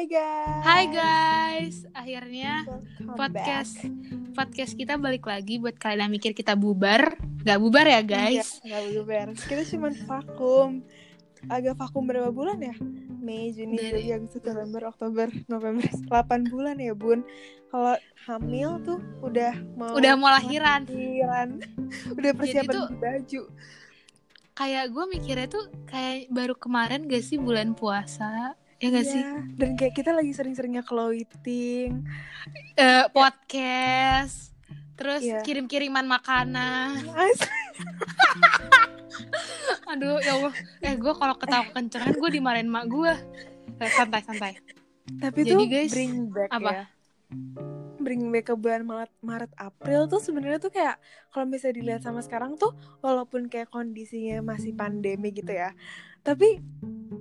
Hai guys. Hai guys, akhirnya Welcome podcast back. podcast kita balik lagi buat kalian yang mikir kita bubar, gak bubar ya guys? Iya, nggak bubar. Kita cuma vakum. Agak vakum berapa bulan ya? Mei, Juni, Dari- Juli, Agustus, September, Oktober, November. 8 bulan ya, Bun. Kalau hamil tuh udah mau Udah mau lahiran. lahiran. udah persiapan tuh- baju. Kayak gue mikirnya tuh kayak baru kemarin gak sih bulan puasa? Ya gak sih? Iya, Dan kayak kita lagi sering-seringnya clothing. Eh, podcast, terus Iya. kirim-kiriman makanan. Aduh ya Allah, eh gue kalau ketawa kencengan gue dimarahin mak gue. Eh, santai santai. Tapi Jadi, tuh guys, bring back apa? ya. Bring back ke bulan Maret, Maret April tuh sebenarnya tuh kayak kalau misalnya dilihat sama sekarang tuh walaupun kayak kondisinya masih pandemi gitu ya. Tapi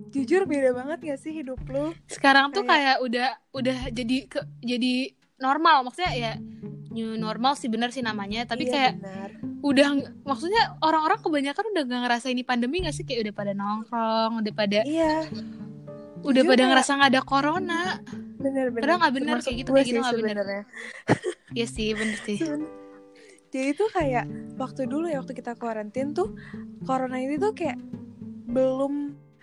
jujur beda banget gak sih hidup lu? Sekarang tuh Kayak- kayak udah udah jadi ke, jadi normal. Maksudnya ya new normal sih bener sih namanya. Tapi Iya, kayak benar. udah maksudnya orang-orang kebanyakan udah gak ngerasa ini pandemi gak sih? Kayak udah pada nongkrong udah pada Iya, udah Jujur pada kayak- ngerasa nggak ada corona. Benar-benar. Padahal nggak benar, Termasuk kayak gitu, kayak gitu nggak sebenarnya. ya sih bener sih. Jadi tuh kayak waktu dulu ya waktu kita karantin tuh corona ini tuh kayak belum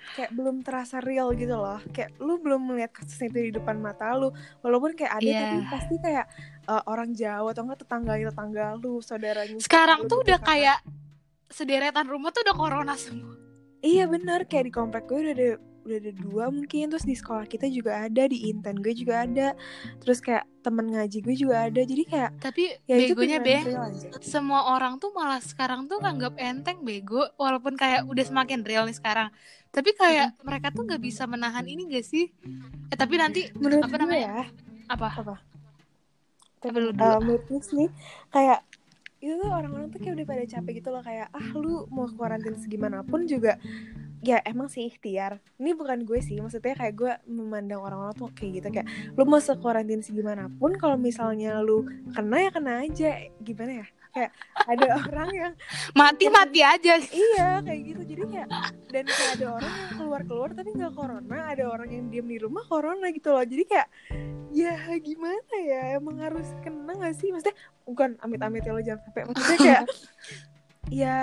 kayak belum terasa real gitu loh. Kayak lu belum melihat kasusnya itu di depan mata lu. Walaupun kayak ada Iya. tapi pasti kayak uh, orang jauh atau enggak tetangga tetangga lu, saudaranya. sekarang tuh gitu udah kan. kayak sederetan rumah tuh udah corona semua Iya bener kayak di komplek gue udah ada udah ada dua mungkin terus di sekolah kita juga ada di inten gue juga ada terus kayak temen ngaji gue juga ada. Jadi kayak tapi ya itu begonya be semua orang tuh malah sekarang tuh nganggap enteng bego walaupun kayak udah semakin real nih sekarang. Tapi kayak mereka tuh nggak bisa menahan ini gak sih? Eh tapi nanti menurut apa namanya? ya apa? apa? Dulu? Uh, menurut gue sih kayak itu tuh orang-orang tuh kayak udah pada capek gitu loh. Kayak ah lu mau karantin segimanapun juga ya emang sih ikhtiar ini bukan gue sih maksudnya kayak gue memandang orang-orang tuh kayak gitu. Kayak lu mau sekarantin segimanapun kalau misalnya lu kena ya kena aja. Gimana ya? Kayak ada orang yang mati mati aja. Iya kayak gitu. Jadi kayak dan kayak ada orang yang keluar keluar tapi nggak corona ada orang yang diem di rumah corona gitu loh. Jadi kayak ya gimana ya? Emang harus kena gak sih? Maksudnya bukan amit-amit ya lo jangan sampai maksudnya kayak ya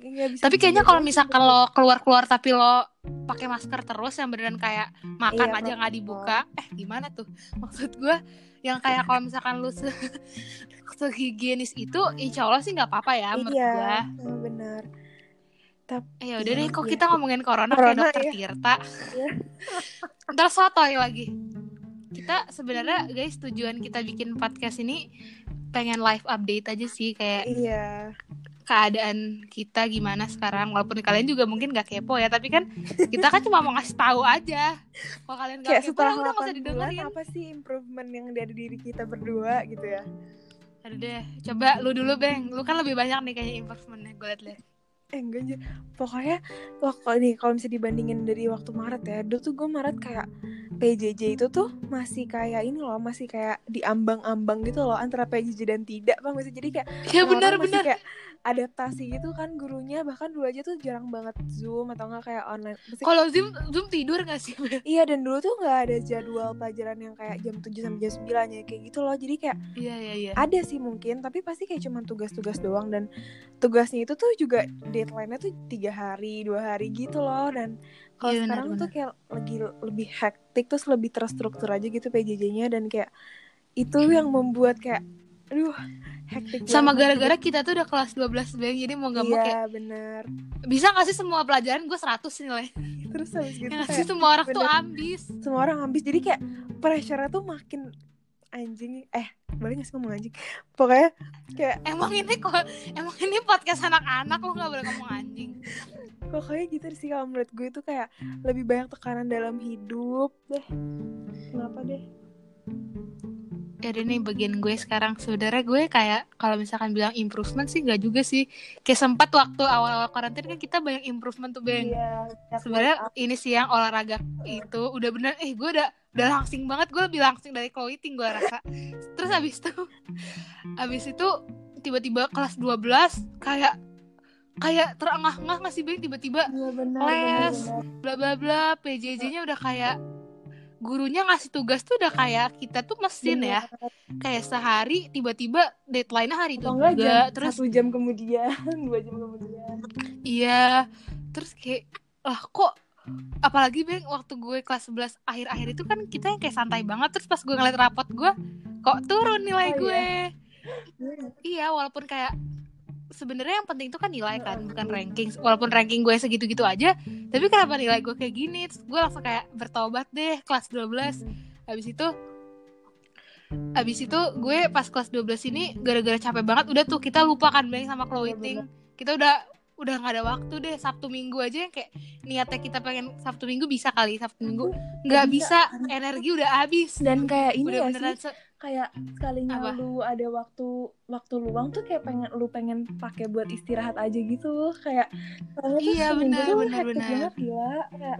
bisa tapi kayaknya kalau misalkan lo keluar keluar tapi lo pakai masker terus yang beneran kayak makan Iya, aja nggak dibuka eh gimana tuh maksud gue yang kayak kalau misalkan lu se higienis itu insya Allah sih nggak apa-apa ya menurut iya gue nah, benar Eh, ya udah deh kok iya. kita ngomongin corona, Corona, kayak dokter iya. Tirta. Iya. Ntar sotoy lagi. Kita sebenarnya guys tujuan kita bikin podcast ini pengen live update aja sih kayak iya keadaan kita gimana sekarang. Walaupun kalian juga mungkin gak kepo ya tapi kan kita kan cuma mau ngasih tahu aja. Kalau kalian gak kayak kepo setelah ya udah gak usah 8 bulan didengerin. apa sih improvement yang dari diri kita berdua gitu ya? Aduh deh coba lu dulu beng. Lu kan lebih banyak nih kayaknya improvementnya gue liat-liat. Eh enggak aja Pokoknya waktu ini kalau misalnya dibandingin dari waktu Maret ya Dulu tuh gue Maret kayak PJJ itu tuh masih kayak ini loh Masih kayak diambang-ambang gitu loh Antara PJJ dan tidak Bang. Masih jadi kayak ya benar masih benar. kayak adaptasi gitu kan gurunya Bahkan dulu aja tuh jarang banget Zoom Atau enggak kayak online. Kalau zoom zoom tidur gak sih? Iya dan dulu tuh nggak ada jadwal pelajaran yang kayak jam 7 sampai jam 9 ya Kayak gitu loh. Jadi kayak iya iya iya. ada sih mungkin tapi pasti kayak cuma tugas-tugas doang. Dan tugasnya itu tuh juga deadline-nya tuh tiga hari dua hari gitu loh. Dan kalau Iya, sekarang tuh kayak lagi lebih hektik terus lebih terstruktur aja gitu PJJ-nya dan kayak itu yang membuat kayak aduh hektik sama gara-gara kita tuh udah kelas 12 beng jadi mau gak mau iya kayak bener. Bisa gak sih semua pelajaran gue 100 nilai terus habis gitu yang kayak sih semua orang tuh bener. ambis. Semua orang habis jadi kayak pressure tuh makin anjing. Eh boleh gak sih ngomong anjing? Pokoknya kayak emang ini kok emang ini podcast anak-anak lo gak boleh ngomong anjing. Pokoknya gitu sih kalau menurut gue tuh kayak lebih banyak tekanan dalam hidup deh. Kenapa deh ya nih bagian gue sekarang. Sebenarnya gue kayak kalau misalkan bilang improvement sih gak juga sih. Kayak sempat waktu awal-awal karantina kan kita banyak improvement tuh beng. Iya sebenarnya ini sih yang olahraga itu udah bener. Eh gue udah udah langsing banget. Gue lebih langsing dari clothing gue rasa. Terus habis itu habis itu tiba-tiba kelas 12 kayak kayak terengah-engah nggak sih beng? Tiba-tiba benar Les. bla bla bla PJJ-nya udah kayak gurunya ngasih tugas tuh udah kayak kita tuh mesin ya. Kayak sehari tiba-tiba deadline-nya hari itu juga jam, terus satu jam kemudian dua jam kemudian. Iya terus kayak lah kok apalagi bang waktu gue kelas 11 akhir-akhir itu kan kita yang kayak santai banget. Terus pas gue ngeliat rapot gue kok turun nilai Oh, iya. gue? Iya walaupun kayak sebenarnya yang penting itu kan nilai kan bukan ranking walaupun ranking gue segitu-gitu aja tapi kenapa nilai gue kayak gini? Terus gue langsung kayak bertobat deh kelas 12 habis itu habis itu gue pas kelas 12 ini gara-gara capek banget udah tuh kita lupa kan bang sama clothing kita udah udah nggak ada waktu deh sabtu minggu aja yang kayak niatnya kita pengen sabtu minggu bisa kali sabtu minggu nggak bisa energi udah habis dan kayak ini udah ya beneran sih kayak sekalinya Apa? lu ada waktu waktu luang tuh kayak pengen lu pengen pakai buat istirahat aja gitu kayak Iya, benar, benar, benar. gila kayak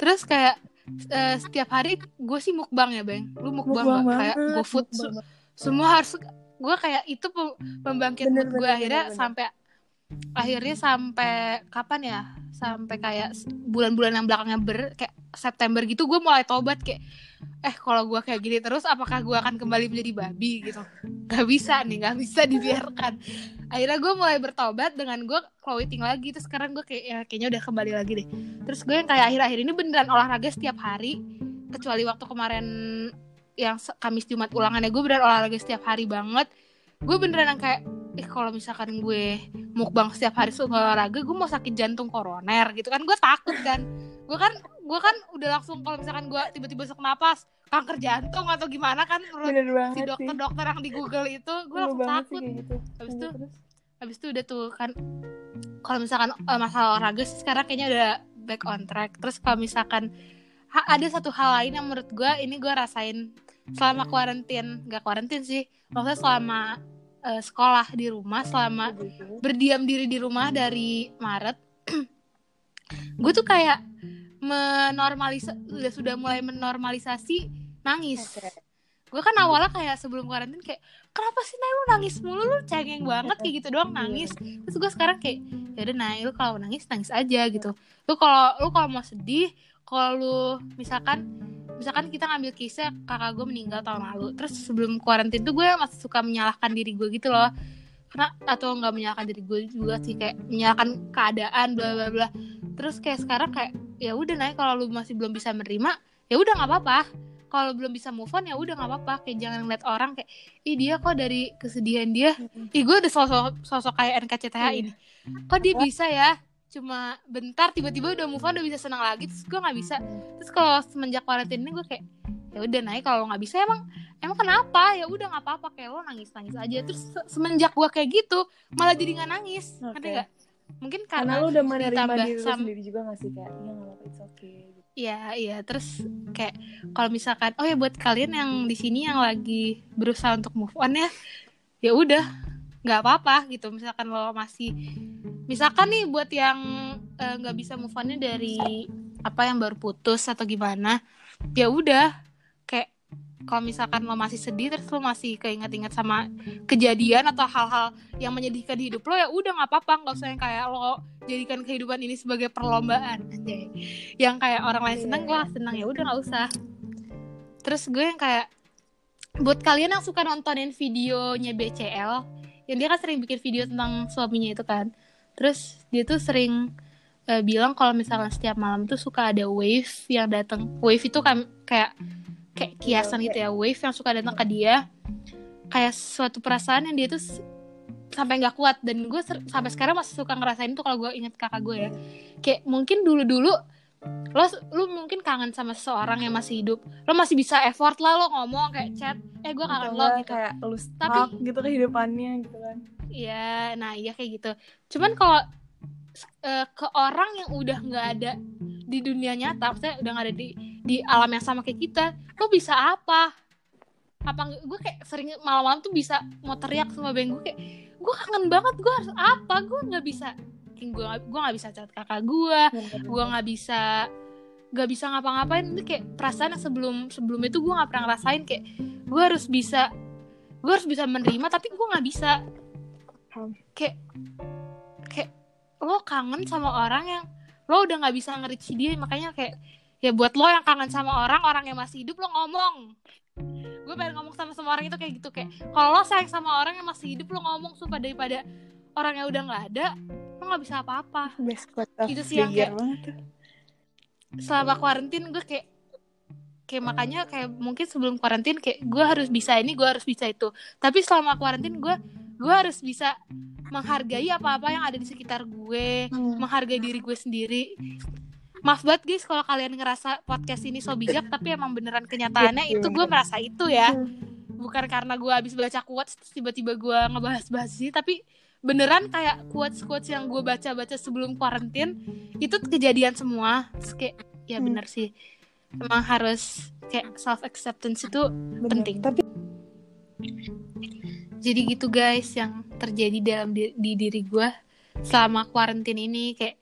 terus kayak eh, setiap hari gue sih mukbang ya bang lu mukbang, mukbang kayak su- banget. semua harus gue kayak itu pem- pembangkit Bener, mood gue akhirnya bener, bener. sampai akhirnya sampai kapan ya? Sampai kayak bulan-bulan yang belakangnya ber kayak September gitu gue mulai tobat kayak eh kalau gue kayak gini terus apakah gue akan kembali menjadi babi? gitu. Nggak bisa nih nggak bisa dibiarkan. Akhirnya gue mulai bertobat dengan gue clothing lagi terus sekarang gue kayak ya, kayaknya udah kembali lagi deh. Terus gue yang kayak akhir-akhir ini beneran olahraga setiap hari kecuali waktu kemarin yang Kamis Jumat ulangannya gue beneran olahraga setiap hari banget. Gue beneran yang kayak eh kalau misalkan gue mukbang setiap hari suka olahraga gue mau sakit jantung koroner gitu kan. Gue takut kan. Gue kan gue kan udah langsung kalau misalkan gue tiba-tiba sesak napas kanker jantung atau gimana kan menurut bener si banget sih. dokter-dokter yang di Google itu gue langsung sih takut. kayak gitu. Habis itu Terus, habis itu udah tuh kan kalau misalkan eh, masalah olahraga sih sekarang kayaknya udah back on track. Terus kalau misalkan ha- ada satu hal lain yang menurut gue ini gue rasain selama kuarantin gak kuarantin sih maksudnya selama eh, sekolah di rumah selama gitu. berdiam diri di rumah dari Maret. Gue tuh kayak menormalisa udah sudah mulai menormalisasi nangis. Gue kan awalnya kayak sebelum karantin kayak kenapa sih Nay lu nangis mulu? Lu cengeng banget kayak gitu doang nangis. Terus gue sekarang kayak ya udah Nay lu kalau nangis nangis aja gitu. Lu kalau lu kalau mau sedih kalau lu misalkan misalkan kita ngambil kisah kakak gue meninggal tahun lalu terus sebelum karantin tuh gue masih suka menyalahkan diri gue gitu loh. Karena atau nggak menyalahkan diri gue juga sih kayak menyalahkan keadaan bla bla bla. Terus kayak sekarang kayak ya udah Nay kalau lu masih belum bisa menerima ya udah nggak apa-apa. Kalau belum bisa move on ya udah nggak apa-apa. Kayak jangan ngeliat orang kayak ih dia kok dari kesedihan dia. Ih gue udah sosok sosok kayak NKCTH ini. Kok dia bisa ya cuma bentar tiba-tiba udah move on udah bisa senang lagi terus gue nggak bisa terus kalau semenjak karantina ini gue kayak ya udah naik kalau nggak bisa emang emang kenapa ya udah nggak apa-apa kayak lo nangis nangis aja terus se- semenjak gue kayak gitu malah jadi nggak nangis Oke. ngerti nggak mungkin karena karena lu udah menerima diri sam- sendiri juga gak sih kayak iya nggak apa-apa it's okay gitu. Iya, iya. Terus kayak kalau misalkan oh ya buat kalian yang di sini yang lagi berusaha untuk move on ya, ya udah nggak apa-apa gitu. Misalkan lo masih misalkan nih buat yang eh, nggak bisa move onnya dari apa yang baru putus atau gimana, ya udah kayak kalau misalkan lo masih sedih terus lo masih keinget-inget sama kejadian atau hal-hal yang menyedihkan di hidup lo ya udah nggak apa-apa nggak usah yang kayak lo jadikan kehidupan ini sebagai perlombaan anjay yang kayak orang lain seneng Iya. lah seneng ya udah nggak usah terus gue yang kayak buat kalian yang suka nontonin videonya BCL yang dia kan sering bikin video tentang suaminya itu kan terus dia tuh sering eh, bilang kalau misalnya setiap malam tuh suka ada wave yang datang wave itu kan kayak kayak kiasan gitu ya. Wave yang suka datang ke dia. Kayak suatu perasaan yang dia tuh sampai nggak kuat. Dan gue sampai sekarang masih suka ngerasain tuh kalau gue inget kakak gue ya. Kayak mungkin dulu dulu lo lu mungkin kangen sama seseorang yang masih hidup lo masih bisa effort lah lo ngomong kayak chat eh gue kangen lo gitu kayak lu stuck Tapi- gitu kehidupannya gitu kan Iya, nah iya kayak gitu. Cuman kalau eh, ke orang yang udah nggak ada di dunia nyata, maksudnya udah nggak ada di di alam yang sama kayak kita, lo bisa apa? Apa gue kayak sering malam-malam tuh bisa mau teriak sama beng gue kayak gue kangen banget gue harus apa? Gue nggak bisa, gue gue nggak bisa chat kakak gue, gue nggak bisa nggak bisa ngapa-ngapain. Itu kayak perasaan yang sebelum sebelum itu gue nggak pernah ngerasain. Kayak gue harus bisa gue harus bisa menerima tapi gue nggak bisa. Kayak kayak lo kangen sama orang yang lo udah nggak bisa nge-reach dia. Makanya kayak ya buat lo yang kangen sama orang orang yang masih hidup lo ngomong. Gue pengen ngomong sama semua orang itu kayak gitu. Kayak kalau lo sayang sama orang yang masih hidup lo ngomong. Supaya daripada orang yang udah nggak ada nggak bisa apa-apa best of Itu sih yang kayak- banget tuh. selama karantin gue kayak kayak makanya kayak mungkin sebelum karantin kayak gue harus bisa ini gue harus bisa itu tapi selama karantin gue gue harus bisa menghargai apa-apa yang ada di sekitar gue Hmm. menghargai diri gue sendiri maaf banget guys kalau kalian ngerasa podcast ini so bijak tapi emang beneran kenyataannya Iya, itu gue merasa itu ya Hmm. bukan karena gue habis baca quotes terus tiba-tiba gue ngebahas-bahas sih tapi beneran kayak quotes-quotes yang gue baca-baca sebelum karantin itu kejadian semua Terus kayak ya Hmm. bener sih emang harus kayak self acceptance itu Bener. penting. tapi jadi gitu guys yang terjadi dalam di, di diri gue selama karantin ini kayak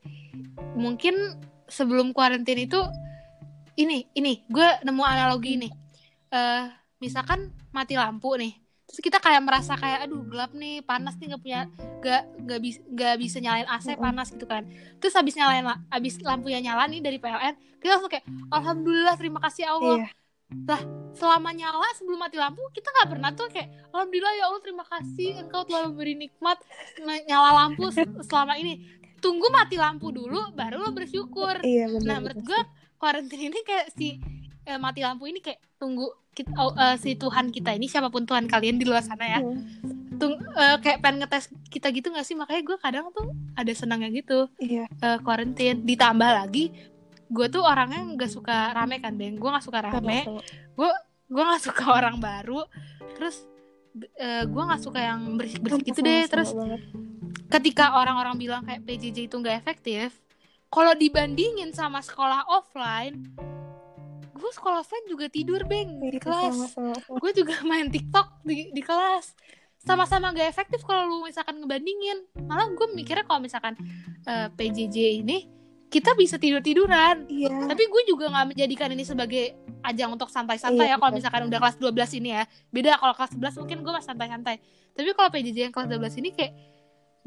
mungkin sebelum karantin itu ini ini gue nemu analogi nih eh misalkan mati lampu nih terus kita kayak merasa kayak aduh gelap nih panas nih nggak punya nggak nggak bisa nggak bisa nyalain AC panas gitu kan. Terus habis nyalain la- habis lampunya nyala nih dari PLN kita langsung kayak alhamdulillah terima kasih Allah. Iya. Selama nyala sebelum mati lampu kita nggak pernah tuh kayak alhamdulillah ya Allah terima kasih engkau telah memberi nikmat ny- nyala lampu se- selama ini. Tunggu mati lampu dulu baru lo bersyukur. Iya benar nah menurut gue karantin ini kayak si eh, mati lampu ini kayak tunggu kita, oh, eh, si Tuhan kita ini siapa pun Tuhan kalian di luar sana ya. Tung eh, kayak pengen ngetes kita gitu gak sih? Makanya gue kadang tuh ada senangnya gitu. Iya. Eh, quarantine. Ditambah lagi gue tuh orangnya nggak suka rame kan beng? Gue nggak suka rame. Sama-sama. gue nggak suka orang baru. Terus eh, gue nggak suka yang berisik berisik gitu deh. Terus banget. ketika orang-orang bilang kayak PJJ itu nggak efektif kalau dibandingin sama sekolah offline gue sekolah offline juga tidur beng di Iya, kelas. gue juga main TikTok di, di kelas. Sama-sama gak efektif kalau lu misalkan ngebandingin. Malah gue mikirnya kalau misalkan eh, PJJ ini kita bisa tidur tiduran iya. Tapi gue juga nggak menjadikan ini sebagai ajang untuk santai-santai Iya, ya kalau betul. misalkan udah kelas 12 ini ya. Beda kalau kelas 11 mungkin gue masih santai-santai. Tapi kalau PJJ yang kelas 12 ini kayak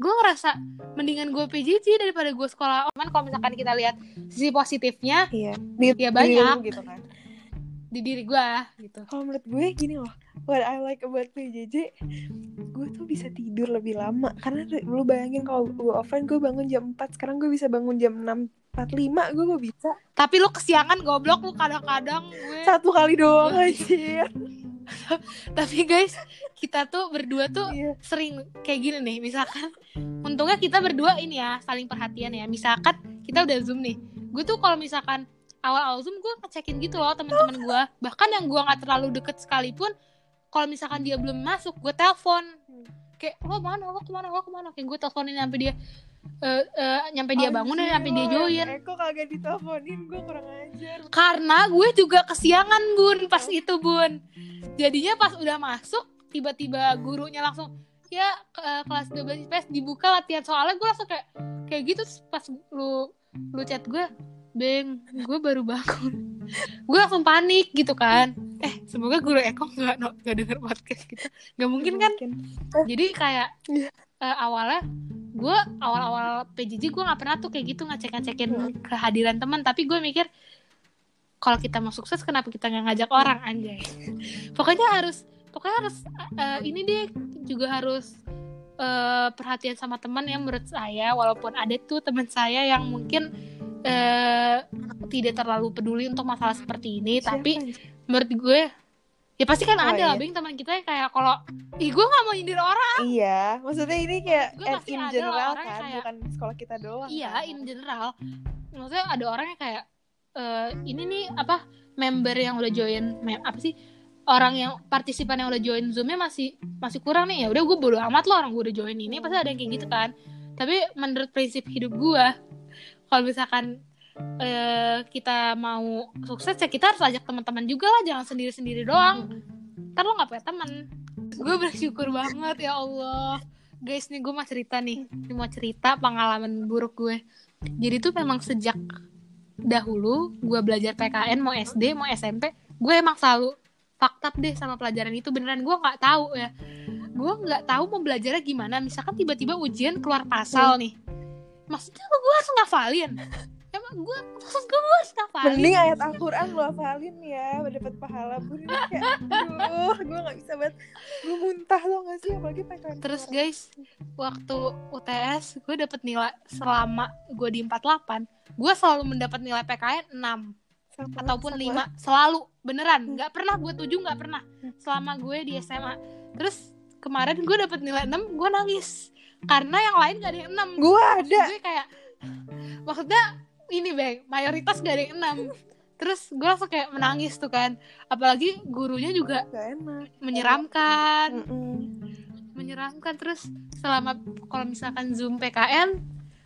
gue ngerasa mendingan gue PJJ daripada gue sekolah online. Kalau misalkan kita lihat sisi positifnya iya di, Ya, di banyak. lu gitu kan. Di diri gue gitu. Kalau menurut gue gini loh what I like about PJJ gue tuh bisa tidur lebih lama. Karena lu bayangin kalau gue offline gue bangun jam 4 sekarang gue bisa bangun jam 6 45 gue gue bisa? Tapi lu kesiangan goblok lu kadang-kadang gue. Satu kali doang anjir tapi guys kita tuh berdua tuh iya. sering kayak gini nih misalkan untungnya kita berdua ini ya saling perhatian ya. Misalkan kita udah zoom nih gue tuh kalau misalkan awal-awal zoom gue ngecekin gitu loh teman-teman gue bahkan yang gue nggak terlalu deket sekalipun kalau misalkan dia belum masuk gue telepon. Kayak lo mana lo ke mana? Lo ke mana? Kayak gue teleponin sampai dia eh, eh, nyampe dia bangun dan sampai dia join. Eko kagak diteleponin? Gue kurang ajar. Karena gue juga kesiangan bun pas itu bun. Jadinya pas udah masuk tiba-tiba gurunya langsung ya ke- eh, kelas 12 IPS dibuka latihan. Soalnya gue langsung kayak kayak gitu terus pas lu lu chat gue beng gue baru bangun. Gue langsung panik gitu kan. Eh semoga guru Eko nggak no, nggak denger podcast kita. Nggak mungkin kan? jadi kayak eh, awalnya gue awal-awal PJJ gue nggak pernah tuh kayak gitu ngecek-ngecekin Hmm. kehadiran teman. Tapi gue mikir kalau kita mau sukses kenapa kita nggak ngajak orang anjay? Pokoknya harus pokoknya harus eh, ini deh juga harus eh, perhatian sama teman yang menurut saya. Walaupun ada tuh teman saya yang mungkin eh, tidak terlalu peduli untuk masalah seperti ini. Tapi menurut gue ya pasti kan Oh, ada lah iya. Bing teman kita yang kayak kalau ih gue nggak mau nyindir orang iya maksudnya ini kayak Gue pasti in ada general orang kan kayak- bukan sekolah kita doang iya kan. in general maksudnya ada orang yang kayak eh, ini nih apa member yang udah join mem- apa sih orang yang partisipan yang udah join zoomnya masih masih kurang nih ya udah gue bodo amat loh orang gue udah join ini pasti ada yang kayak gitu kan tapi menurut prinsip hidup gue kalau misalkan eh, kita mau sukses ya kita harus ajak teman-teman juga lah jangan sendiri-sendiri doang. Ntar lo gak punya teman. Gue bersyukur banget ya Allah. Guys nih gue mau cerita nih. Ini mau cerita pengalaman buruk gue. Jadi tuh memang sejak dahulu gue belajar PKN mau SD mau SMP gue emang selalu fakta deh sama pelajaran itu. Beneran gue nggak tahu ya. Gue nggak tahu mau belajarnya gimana. Misalkan tiba-tiba ujian keluar pasal nih. Maksudnya gue harus ngafalin gue terus gue harus ngapalin Mending ayat Al-Quran lu hafalin ya Dapat pahala ini kayak Aduh gue gak bisa banget. Gue muntah lo gak sih? Apalagi PKN terus guys waktu UTS gue dapet nilai selama gue di 48 gue selalu mendapat nilai PKN 6 Sama- ataupun sama- 5 selalu beneran. Hmm. nggak pernah gue tujuh nggak pernah selama gue di SMA terus kemarin gue dapet nilai 6 gue nangis. Karena yang lain gak ada yang 6 Gue ada. gue kayak maksudnya ini bang. Mayoritas gak ada yang 6 terus gue langsung kayak menangis tuh kan. Apalagi gurunya juga Gak enak. menyeramkan. Mm-mm. menyeramkan. Terus selama kalau misalkan zoom PKN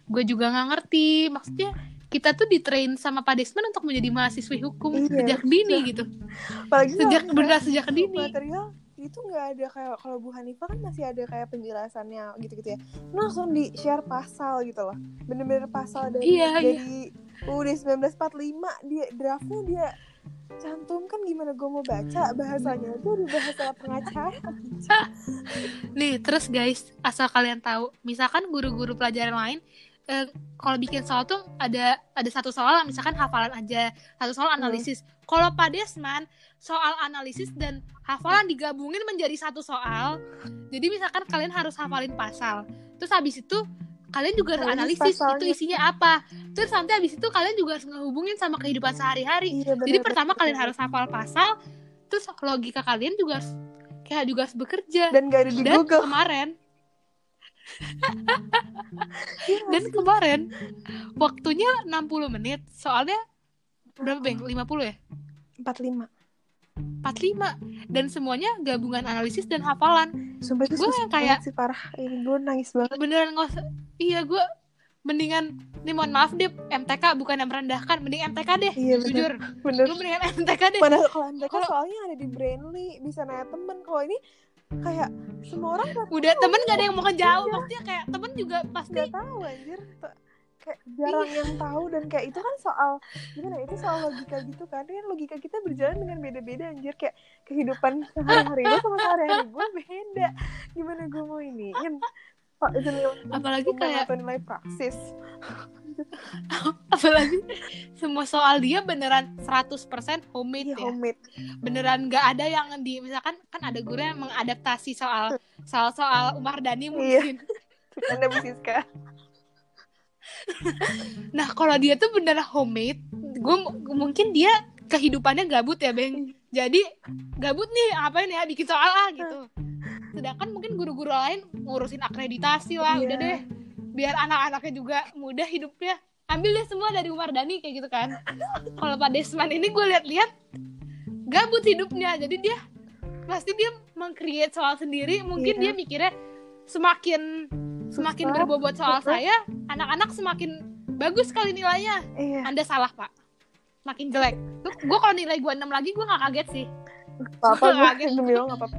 gue juga nggak ngerti. Maksudnya kita tuh ditrain sama Pak Desman untuk menjadi mahasiswi hukum Iya. sejak dini gitu. Apalagi sejak benar sejak dini. material itu nggak ada kayak kalau Bu Hanifah kan masih ada kayak penjelasannya gitu-gitu ya. Ini langsung di share pasal gitu loh. Bener-bener pasal dari Iya, dari UUD 1945 dia draftnya dia cantumkan gimana gue mau baca bahasanya. Itu di bahasa pengacara. Nih terus guys asal kalian tahu misalkan guru-guru pelajaran lain eh, kalau bikin soal tuh ada ada satu soal misalkan hafalan aja satu soal analisis kalau Pak Desman soal analisis dan hafalan digabungin menjadi satu soal. Jadi misalkan kalian harus hafalin pasal. Terus habis itu kalian juga harus Analisis analisis itu pasalnya. isinya apa. Terus nanti habis itu kalian juga harus ngehubungin sama kehidupan sehari-hari. Iya, jadi bener, pertama bener, kalian harus hafal pasal terus logika kalian juga harus kayak juga harus bekerja. Dan gak ada di dan Google. kemarin. Iya. Dan kemarin waktunya 60 menit soalnya berapa bang 50 ya? 45 45 dan semuanya gabungan analisis dan hafalan. Sumpah itu Gua susah yang kayak- banget sih parah. Ini gue nangis banget. Beneran usah. Iya gue mendingan nih mohon maaf deh MTK bukan yang merendahkan. Mending MTK deh Iya bener. jujur. Bener. Gue mendingan MTK deh. Mana kalau mereka Kalau- soalnya ada di Brainly Bisa nanya temen. Kalau ini kayak semua orang udah temen gak ada yang mau ngejauh. Maksudnya kayak temen juga pasti gak tahu anjir Kayak jarang yang tahu Dan kayak itu kan soal Gimana ya, itu soal logika gitu kan. Kan logika kita berjalan dengan beda-beda anjir. Kayak kehidupan sehari-hari lu sama sehari-hari gue beda. Gimana gue mau itu nilai apalagi kayak nilai praksis. Apalagi semua soal dia beneran 100% homemade Iya ya. homemade. Beneran nggak ada yang di misalkan kan ada guru yang mengadaptasi soal soal soal Umar Dhani Iya. mungkin. Anda Bu Siska nah kalau dia tuh beneran homemade gue mungkin dia kehidupannya gabut ya beng. Jadi gabut nih apain ya bikin soal ah gitu. Sedangkan mungkin guru-guru lain ngurusin akreditasi lah Iya. udah deh. Biar anak-anaknya juga mudah hidupnya. Ambil deh semua dari Umar Dhani kayak gitu kan. Kalau Pak Desman ini gue lihat-lihat gabut hidupnya. Jadi dia pasti dia mengcreate soal sendiri. Mungkin Iya. dia mikirnya semakin semakin berbobot soal saya anak-anak semakin bagus sekali nilainya. Iya. Anda salah pak. Makin jelek. Gue kalau nilai gue 6 lagi gue gak kaget sih. Apa-apa gue Kaget. demi lo gak apa-apa.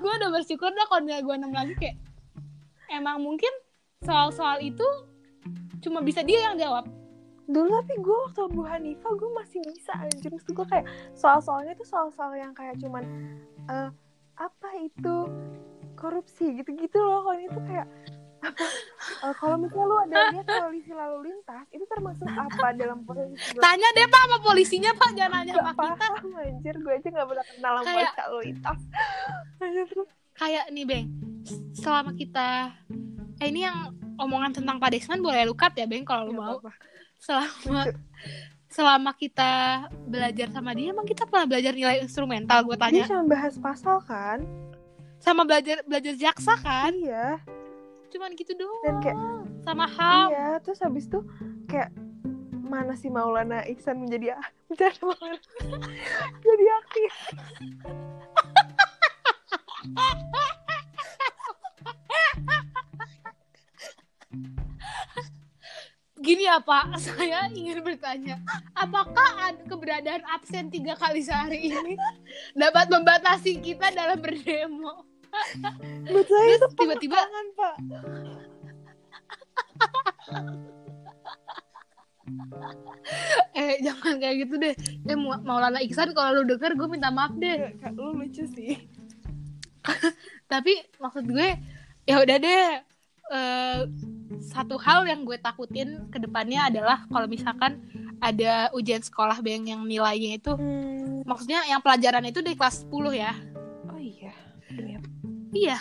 Gue udah bersyukur dah kalau nilai gue 6 lagi kayak emang mungkin soal-soal itu cuma bisa dia yang jawab. Dulu tapi gue waktu Bu Hanifah gue masih bisa anjir. Maksud gue kayak soal-soalnya tuh soal-soal yang kayak cuman eh, apa itu korupsi gitu-gitu loh. Kalau ini tuh kayak apa eh, kalau misalnya lu ada lihat koalisi lalu lintas itu termasuk apa dalam posisi gue tanya deh pak sama polisinya pak. Jangan nanya sama kita. paham anjir. Gue aja gak pernah kenal sama Kayak- lalu lintas kayak nih beng. Selama kita eh ini yang omongan tentang Pak Desman boleh lu cut ya beng kalau lu mau. apa-apa. selama selama kita belajar sama dia emang kita pernah belajar nilai instrumental gue dia tanya cuma bahas pasal kan sama belajar belajar jaksa kan? Iya. Cuman gitu doang. Dan kayak sama ham. Iya, terus habis itu kayak mana sih Maulana Iksan menjadi menjadi Maulana jadi aktif. gini ya pak. Saya ingin bertanya apakah ada keberadaan absen tiga kali sehari ini dapat membatasi kita dalam berdemo Buat saya itu tiba-tiba pengekangan, Pak. eh jangan kayak gitu deh eh Mau- Maulana Iksan kalau lu denger gue minta maaf deh Kayak lu lucu sih. tapi maksud gue ya udah deh eh satu hal yang gue takutin ke depannya adalah kalau misalkan ada ujian sekolah beng yang nilainya itu Hmm, maksudnya yang pelajaran itu dari kelas 10 ya. Iya.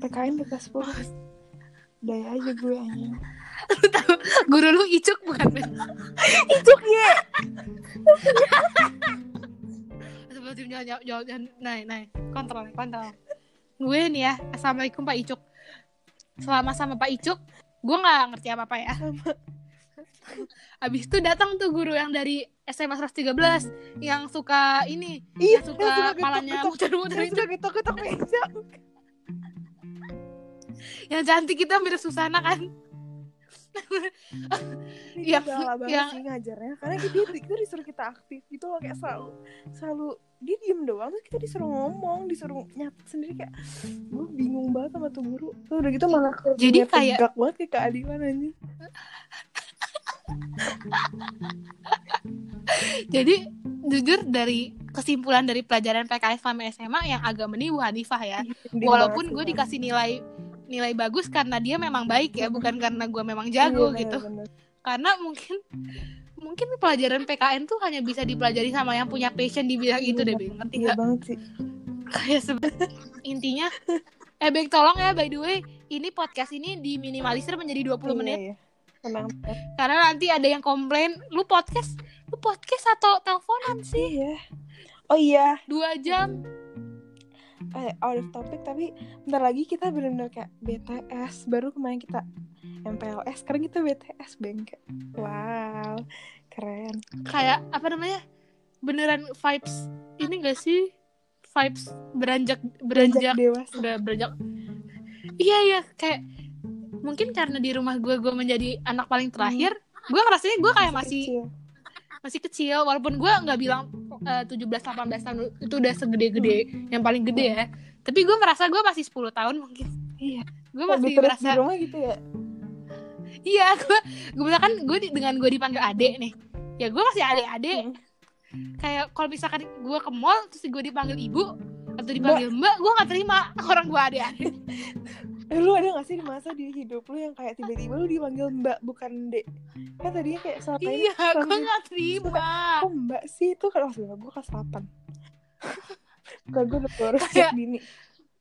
PKN kelas 10. Daya aja gue anjing. guru lu icuk bukan? Icuk ye. Sebelum jangan jawab jangan naik naik. Kontrol kontrol. Gue nih ya assalamualaikum pak icuk. Selama sama pak icuk gue nggak ngerti apa apa ya Abis itu datang tuh guru yang dari SMA 113 yang suka ini, Iya, yang suka palanya muter-muter itu, udah ketok-ketok meja. Yang cantik itu mirip Susana kan. Yang- banget yang- sih ngajarnya Karena dia, kita disuruh kita aktif gitu loh Kayak selalu Selalu Dia diem doang Terus kita disuruh ngomong Disuruh nyat sendiri kayak Gue bingung banget sama tuh guru Terus udah gitu malah Jadi kayak- tegak banget kayak keadilan aja Jadi jujur dari kesimpulan dari pelajaran PKS sama SMA yang agak meniwu Hanifah ya. Walaupun gue dikasih nilai nilai bagus karena dia memang baik ya, bukan karena gue memang Iya, jago gitu. Karena mungkin mungkin pelajaran PKN tuh hanya bisa dipelajari sama yang punya passion di bidang itu deh, Bing. Ngerti Iya banget sih Kayak intinya eh Beng tolong ya by the way, ini podcast ini diminimalisir menjadi 20 menit Iya, iya. Tenang karena nanti ada yang komplain, lu podcast, lu podcast atau teleponan sih? Iya Oh iya Dua jam. Eh, Out of topic Tapi Bentar lagi kita bener-bener kayak BTS Baru kemarin kita MPLS Sekarang kita BTS Kayak, Wow Keren Kayak apa namanya? Beneran vibes ini gak sih? Vibes beranjak beranjak dewasa udah beranjak. Iya iya kayak mungkin karena di rumah gue gue menjadi anak paling terakhir, gue ngerasanya gue kayak masih kecil. masih kecil walaupun gue nggak bilang eh, 17 18 tahun itu udah segede-gede yang paling gede ya. Tapi gue merasa gue masih 10 tahun mungkin. Iya. Gue Lebih masih terus merasa di rumah gitu ya iya gue gue misalkan gue di- dengan gue dipanggil adek nih. Ya gue masih adek-adek. Hmm. Kayak kalau misalkan gue ke mall terus gue dipanggil ibu atau dipanggil mbak, gue nggak terima orang gue adek-adek. Eh, lu ada gak sih di masa di hidup lu yang kayak tiba-tiba lu dipanggil mbak bukan dek? Kan tadinya kayak selama ini Iya, gue nggak terima. kok mbak sih? Itu kan maksudnya gue kelas 8 Gak gue udah baru Kayak- dini.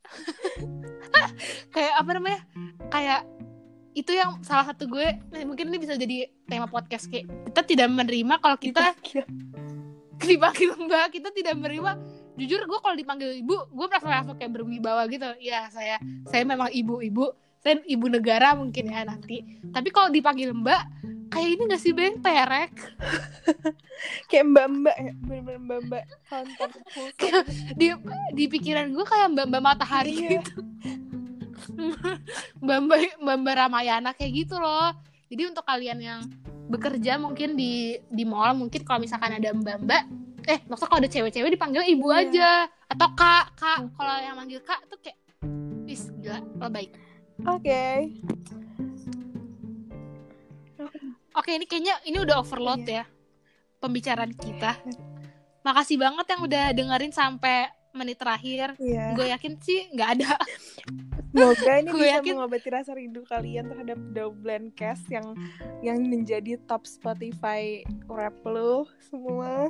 Kayak apa namanya? Kayak itu yang salah satu gue eh, mungkin ini bisa jadi tema podcast kayak kita tidak menerima kalau kita dipanggil mbak kita tidak menerima jujur gue kalau dipanggil ibu gue merasa langsung kayak berwibawa gitu. Ya saya saya memang ibu-ibu. Saya ibu negara mungkin ya nanti. Tapi kalau dipanggil mbak kayak ini gak sih beng? Perek kayak mbak-mbak ya bener-bener mbak-mbak. Konten di di pikiran gue kayak mbak mbak matahari Iya. gitu. Mbak mbak mbak mbak Ramayana kayak gitu loh. Jadi untuk kalian yang bekerja mungkin di di mall mungkin kalau misalkan ada mbak mbak eh maksudnya kalau ada cewek-cewek dipanggil ibu Iya. aja. Atau kak kak. Kalau yang manggil kak tuh kayak wis gila lo baik. Oke. Oke ini kayaknya ini udah overload ya pembicaraan kita. Makasih banget yang udah dengerin sampai menit terakhir. Iya. Gue yakin sih nggak ada semoga ini bisa yakin- mengobati rasa rindu kalian terhadap Double Cast yang yang menjadi top Spotify rap lu semua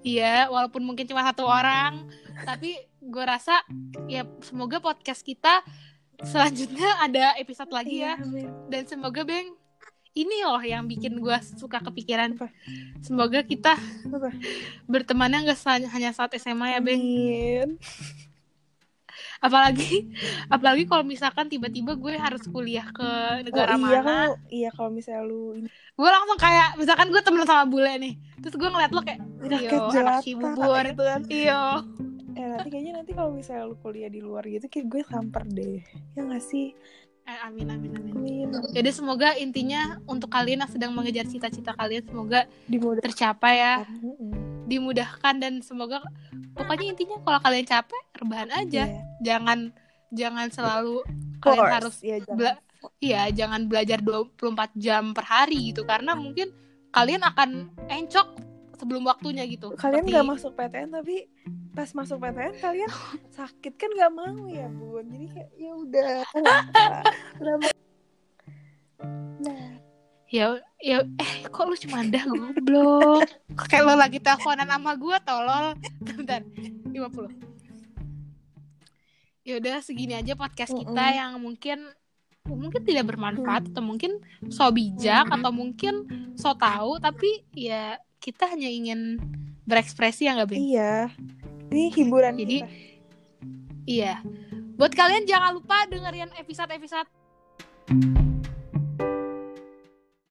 Iya, walaupun mungkin cuma satu orang, tapi gue rasa ya semoga podcast kita selanjutnya ada episode lagi ya. Iya, amin. Dan semoga Beng ini loh yang bikin gue suka kepikiran. Apa? Semoga kita Apa? bertemannya nggak sa- hanya saat SMA ya Beng. Apalagi apalagi kalau misalkan tiba-tiba gue harus kuliah ke negara oh, iya mana, kalau iya kalau misalnya lu gue langsung kayak misalkan gue temen sama bule nih, terus gue ngeliat lo kayak, iyo anak cibubur, gitu kan. Iyo. eh nanti kayaknya nanti kalau misalnya lu kuliah di luar gitu kayak gue samper deh. Ya nggak sih? Eh, amin amin amin. amin. Jadi semoga intinya untuk kalian yang sedang mengejar cita-cita kalian semoga dimudahkan. tercapai ya, dimudahkan dan semoga pokoknya intinya kalau kalian capek rebahan aja. Iya. Jangan jangan selalu kalian harus ya, jangan. bela- iya, jangan belajar 24 jam per hari gitu. Karena mungkin kalian akan encok sebelum waktunya gitu. kalian Seperti- nggak masuk PTN tapi pas masuk PTN kalian sakit kan nggak mau ya bun jadi kayak ya udah udah ya ya eh kok lu cuma dah goblok kayak lo lagi teleponan sama gue tolol. Bentar 50 ya udah segini aja podcast kita Mm-mm. yang mungkin mungkin tidak bermanfaat atau mungkin so bijak Mm. atau mungkin so tahu tapi ya kita hanya ingin berekspresi ya nggak? Iya. Ini hiburan Jadi, kita. Iya. Buat kalian jangan lupa dengerin episode-episode